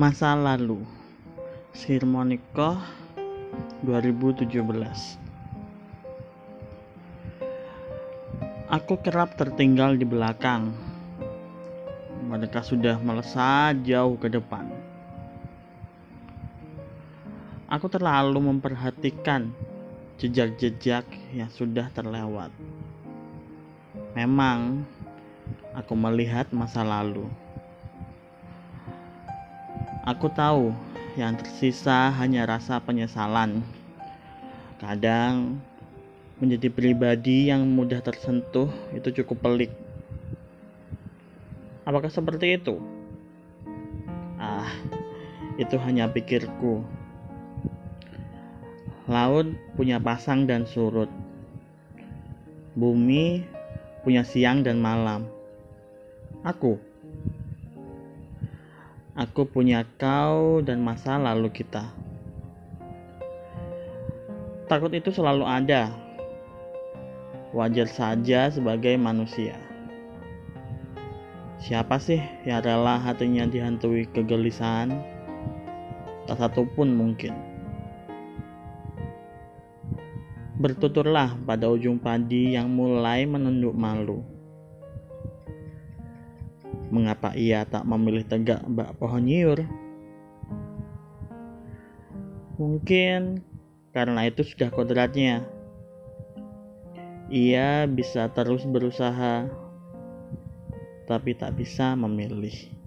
Masa lalu Sirmonikoh 2017 Aku kerap tertinggal di belakang. Mereka sudah melesat jauh ke depan. Aku terlalu memperhatikan jejak-jejak yang sudah terlewat. Memang aku melihat masa lalu Aku tahu yang tersisa hanya rasa penyesalan. Kadang menjadi pribadi yang mudah tersentuh itu cukup pelik. Apakah seperti itu? Ah, itu hanya pikirku. Laut punya pasang dan surut. Bumi punya siang dan malam. Aku Aku punya kau dan masa lalu kita. Takut itu selalu ada. Wajar saja sebagai manusia. Siapa sih yang rela hatinya dihantui kegelisahan? Tak satu pun mungkin. Bertuturlah pada ujung padi yang mulai menunduk malu Mengapa ia tak memilih tegak bak pohon nyiur? Mungkin karena itu sudah kodratnya. Ia bisa terus berusaha, tapi tak bisa memilih.